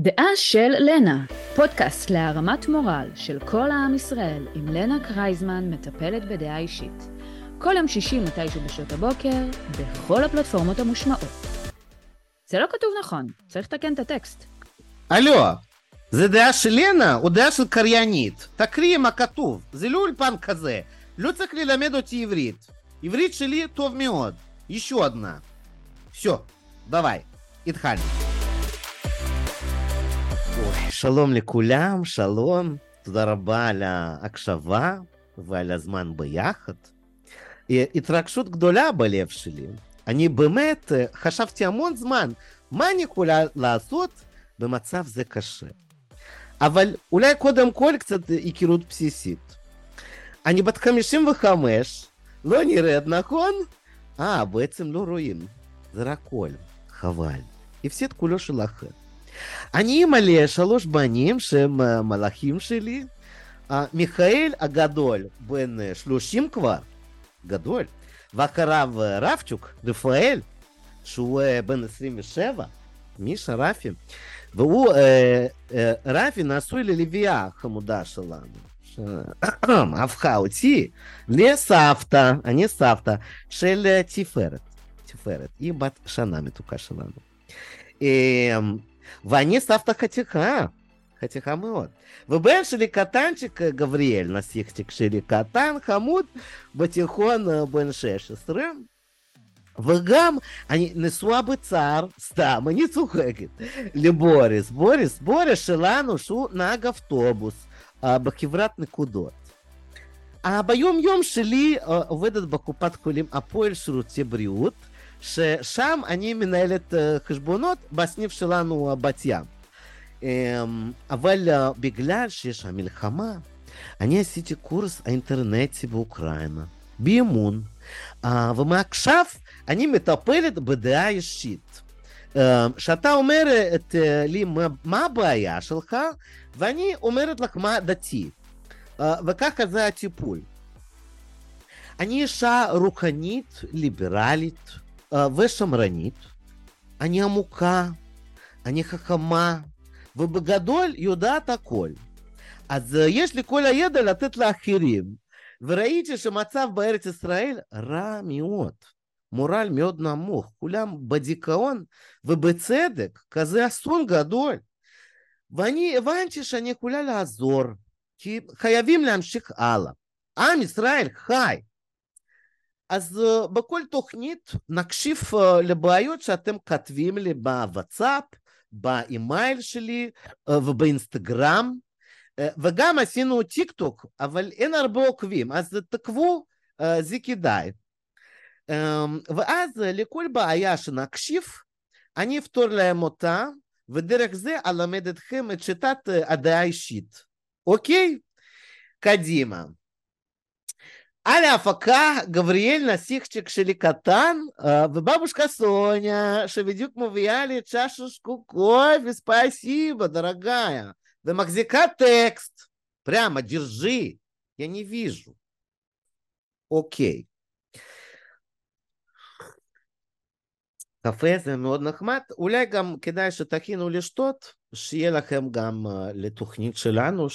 דעה של לנה, פודקאסט להרמת מורל של כל העם ישראל עם לנה קרייזמן, מטפלת בדעה אישית. כל יום שישי מתישהו בשעות הבוקר, בכל הפלטפורמות המושמעות. זה לא כתוב נכון, צריך לתקן את הטקסט. הלו, זה דעה של לנה או דעה של קריינית? תקריאי מה כתוב, זה לא אולפן כזה. לא צריך ללמד אותי עברית. עברית שלי טוב מאוד. еще одна. все, давай, התחלנו. שלום לכולם, שלום, תודה רבה על ההקשבה ועל הזמן ביחד. התרגשות גדולה בלב שלי. אני באמת חשבתי המון זמן, מה אני יכולה לעשות במצב זה קשה. אבל אולי קודם כל קצת היכרות בסיסית. אני בת 55, לא נראית נכון? אה, בעצם לא רואים, זה רק קול, חבל. הפסיד כולו שלכם. אני אימא לשלוש בנים שהם מלאכים שלי. מיכאל הגדול, בן 30 כבר, גדול, ואחריו רבצ'וק, רפאל, שהוא בן 27, מישה רפי, והוא, רפי נשוי ללוויה חמודה שלנו. הפכה אותי לסבתא, אני סבתא של תפארת, תפארת, היא בת שנה מתוקה שלנו. ואני סבתא חתיכה, חתיכה מאוד. ובן שלי קטנצ'יק גבריאל, נסיכצ'יק שלי קטן, חמוד, בתיכון בן 16. וגם אני נשואה בצער, סתם, אני צוחקת, לבוריס. בוריס, בוריס שלנו שהוא נהג אוטובוס בחברת נקודות. ביום יום שלי עובדת בקופת חולים הפועל שירותי בריאות, ששם אני מנהלת חשבונות בסניף שלנו בת ים. אבל בגלל שיש המלחמה, אני עשיתי קורס אינטרנטי באוקראינה, באמון, ומעכשיו אני מטפלת בדעה אישית. שאתה אומרת לי מה הבעיה שלך, ואני אומרת לך מה דתי. וככה זה הטיפול. אני אישה רוחנית, ליברלית ושמרנית. אני עמוקה, אני חכמה, ובגדול יודעת הכל. אז יש לי כל הידע לתת לאחרים. וראיתי שמצב בארץ ישראל רע מאוד. מורל מאוד נמוך, כולם בדיכאון, ובצדק, כזה אסון גדול. ואני הבנתי שאני יכולה לעזור, כי חייבים להמשיך הלאה. עם ישראל חי. אז uh, בכל תוכנית נקשיב uh, לבעיות שאתם כותבים לי בוואטסאפ, באימייל שלי uh, ובאינסטגרם, וגם עשינו טיק טוק, אבל אין הרבה עוקבים, אז תקבו, זה כדאי. Um, ואז לכל בעיה שנקשיב, אני אפתור להם אותה, ודרך זה אלמד אתכם את שיטת הדעה האישית. אוקיי? קדימה. Аля Афака, Гавриэль Насихчик Шеликатан, э, бабушка Соня, Шеведюк Мувиали, чашушку кофе, спасибо, дорогая. Вы Макзика текст, прямо держи, я не вижу. Окей. קפה זה מאוד נחמד, אולי גם כדאי שתכינו לשתות, שיהיה לכם גם לתוכנית שלנו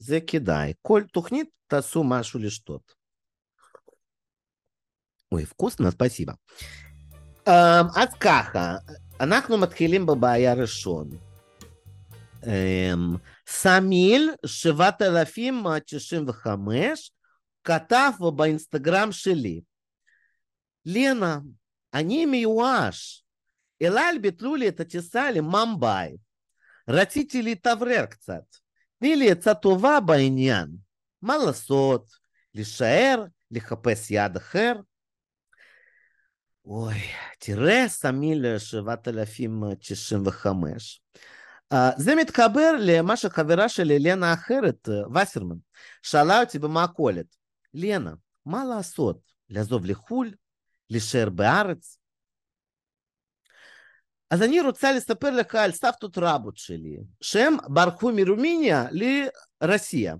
за кидай. Коль тухнит, תוכנית תעשו лишь тот. אוי, вкусно, спасибо. אז ככה, אנחנו מתחילים בבעיה ראשון. סמיל 7095 כתב באינסטגרם שלי, לנה, אני מיואש. אל על ביטלו לי את הטיסה לממבאי. רציתי להתאוורר קצת. תני לי עצה טובה בעניין. מה לעשות? להישאר? לחפש יד אחר? אוי, תראה, סמיל 7095. Uh, זה מתחבר למה שחברה שלי, לנה אחרת, וסרמן, שאלה אותי במכולת, לנה, מה לעשות? לעזוב לחו"ל? להישאר בארץ? אז אני רוצה לספר לך על סבתות רבות שלי, שהם ברחו מרומיניה לרוסיה.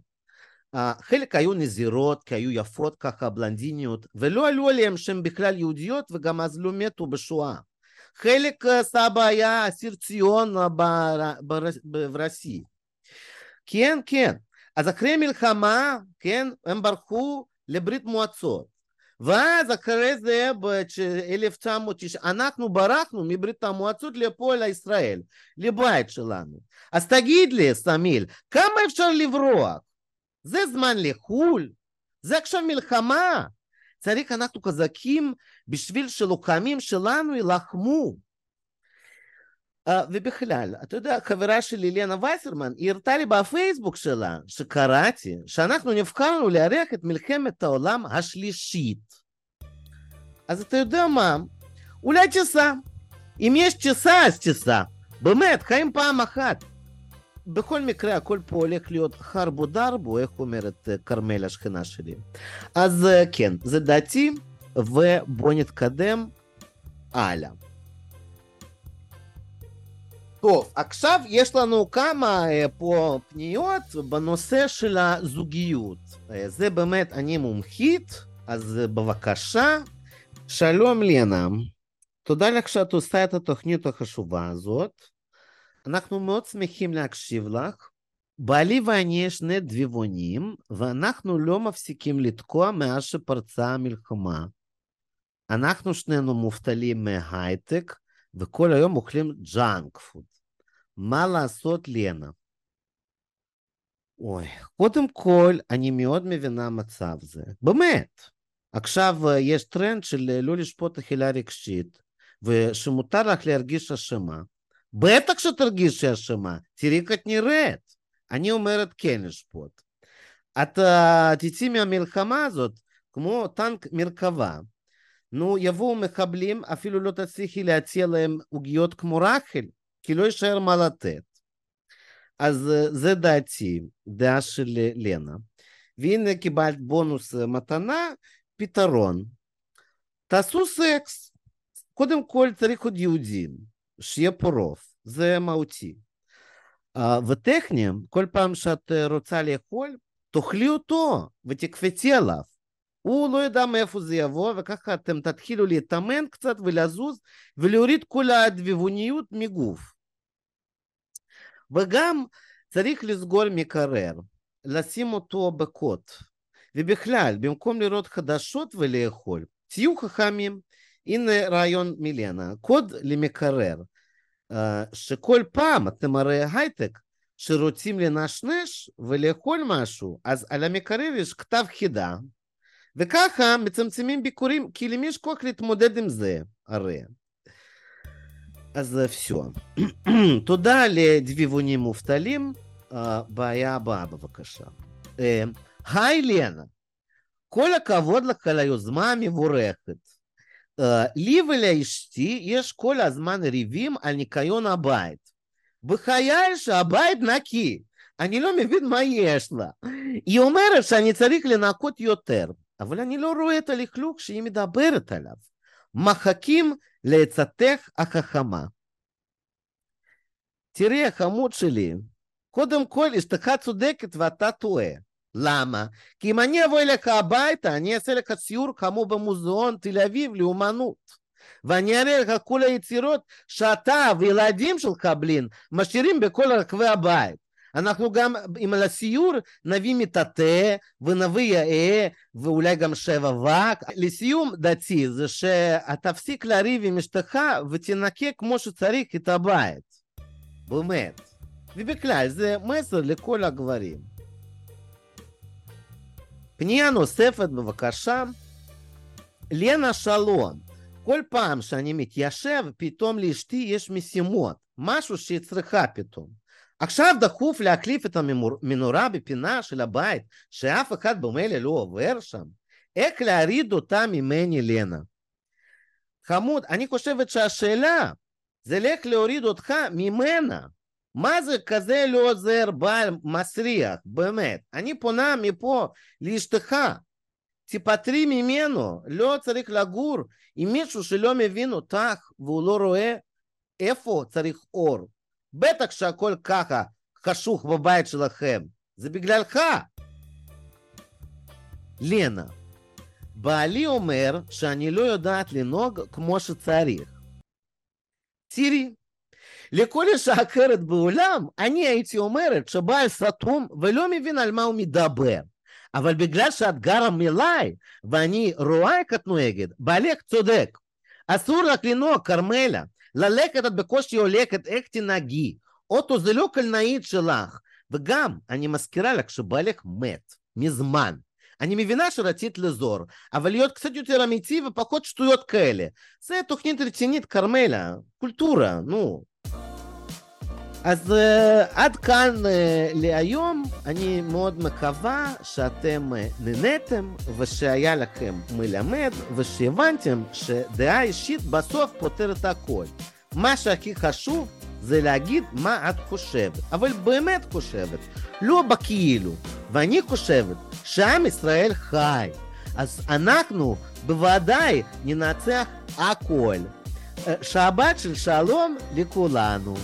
חלק היו נזירות, כי היו יפות ככה, בלנדיניות, ולא עלו עליהם שהן בכלל יהודיות, וגם אז לא מתו בשואה. חלק סבא היה אסיר ציון ברוסי. כן, כן. אז אחרי מלחמה, כן, הם ברחו לברית מועצות. ואז אחרי זה, ב-1990, אנחנו ברחנו מברית המועצות לפה לישראל, לבית שלנו. אז תגיד לי, סמיל, כמה אפשר לברוח? זה זמן לחו"ל? זה עכשיו מלחמה. צריך אנחנו חזקים בשביל שלוחמים שלנו יילחמו. Uh, ובכלל, אתה יודע, חברה שלי, לנה וייסרמן, היא הראתה לי בפייסבוק שלה, שקראתי, שאנחנו נבחרנו לארח את מלחמת העולם השלישית. אז אתה יודע מה? אולי טיסה. אם יש טיסה, אז טיסה. באמת, חיים פעם אחת. בכל מקרה, הכל פה הולך להיות חרבו דרבו, איך אומרת כרמל השכנה שלי. אז כן, זה דעתי, ובואו נתקדם הלאה. טוב, עכשיו יש לנו כמה פה פניות בנושא של הזוגיות. זה באמת, אני מומחית, אז בבקשה, שלום לנה, תודה לך שאת עושה את התוכנית החשובה הזאת. אנחנו מאוד שמחים להקשיב לך. בעלי ואני שני דביבונים, ואנחנו לא מפסיקים לתקוע מאז שפרצה המלחמה. אנחנו שנינו מובטלים מהייטק, וכל היום אוכלים junk food. מה לעשות, לנה? אוי, קודם כל, אני מאוד מבינה מצב זה. באמת. עכשיו יש טרנד של לא לשפוט אכילה רגשית, ושמותר לך להרגיש אשמה. בטח שתרגישי אשמה, תראי איך את נראית. אני אומרת כן לשפוט. את תצאי מהמלחמה הזאת כמו טנק מרכבה. נו, יבואו מחבלים, אפילו לא תצליחי להציע להם עוגיות כמו רחל, כי לא יישאר מה לתת. אז זה דעתי, דעה של לנה. והנה קיבלת בונוס מתנה, פתרון. תעשו סקס. קודם כל צריך עוד יהודים, שיהיה פה רוב, זה מהותי. Uh, וטכניים, כל פעם שאת רוצה לאכול, תאכלי אותו ותקפצי עליו. הוא לא יודע מאיפה זה יבוא, וככה אתם תתחילו להתאמן קצת ולזוז ולהוריד כל הדביבוניות מגוף. וגם צריך לסגור מקרר, לשים אותו בקוט. ובכלל, במקום לראות חדשות ולאכול, תהיו חכמים. הנה רעיון מילנה, קוד למקרר, שכל פעם אתם הרי הייטק, שרוצים לנשנש ולאכול משהו, אז על המקרר יש כתב חידה, וככה מצמצמים ביקורים, כי למי יש כוח להתמודד עם זה, הרי. אז все. תודה לדביבונים מובטלים. בעיה הבאה בבקשה. היי לנה, כל הכבוד לך על היוזמה המבורכת. לי ולאשתי יש כל הזמן ריבים על ניקיון הבית. בחיי שהבית נקי. אני לא מבין מה יש לה. היא אומרת שאני צריך לנקות יותר, אבל אני לא רואה את הלכלוך שהיא מדברת עליו. מחכים לעצתך החכמה. תראי, חמוד שלי, קודם כל אשתך צודקת ואתה טועה. למה? כי אם אני אבוא אליך הביתה, אני אעשה לך סיור כמו במוזיאון תל אביב לאומנות. ואני אראה לך כל היצירות שאתה וילדים שלך, בלין, משאירים בכל רחבי הבית. אנחנו גם, אם לסיור, נביא מטאטא ונביא יאה ואולי גם שבע וק. לסיום דתי זה שתפסיק לריב עם אשתך ותנקה כמו שצריך את הבית. באמת. ובכלל, זה מסר לכל הגברים. פנייה נוספת בבקשה, לנה שלום, כל פעם שאני מתיישב, פתאום לאשתי יש משימות, משהו שהיא צריכה פתאום. עכשיו דחוף להחליף את המנורה בפינה של הבית, שאף אחד במילא לא עובר שם. איך להוריד אותה ממני, לנה? חמוד, אני חושבת שהשאלה זה איך להוריד אותך ממנה. מה זה כזה לא עוזר בעל מסריח, באמת? אני פונה מפה לאשתך, תיפטרי ממנו, לא צריך לגור עם מישהו שלא מבין אותך והוא לא רואה איפה צריך אור. בטח שהכל ככה חשוך בבית שלכם, זה בגללך. לנה, בעלי אומר שאני לא יודעת לנהוג כמו שצריך. תראי, לכל אישה אחרת בעולם, אני הייתי אומרת שבעל סתום ולא מבין על מה הוא מדבר. אבל בגלל שאת גרה מלאי, ואני רואה איך את נוהגת, בעלך צודק. אסור לך לנוע, כרמלה. ללכת את בקושי הולכת, איך תנהגי? אוטו זה לא קלנאית שלך. וגם, אני מזכירה לך שבעלך מת, מזמן. אני מבינה שרצית לזור, אבל להיות קצת יותר אמיתי ופחות שטויות כאלה. זה תוכנית רצינית, כרמלה, קולטורה, נו. אז uh, עד כאן uh, להיום, אני מאוד מקווה שאתם uh, נהניתם ושהיה לכם מלמד ושהבנתם שדעה אישית בסוף פותרת הכל. מה שהכי חשוב זה להגיד מה את חושבת, אבל באמת חושבת, לא בכאילו. ואני חושבת שעם ישראל חי, אז אנחנו בוודאי ננצח הכל. שבת של שלום לכולנו.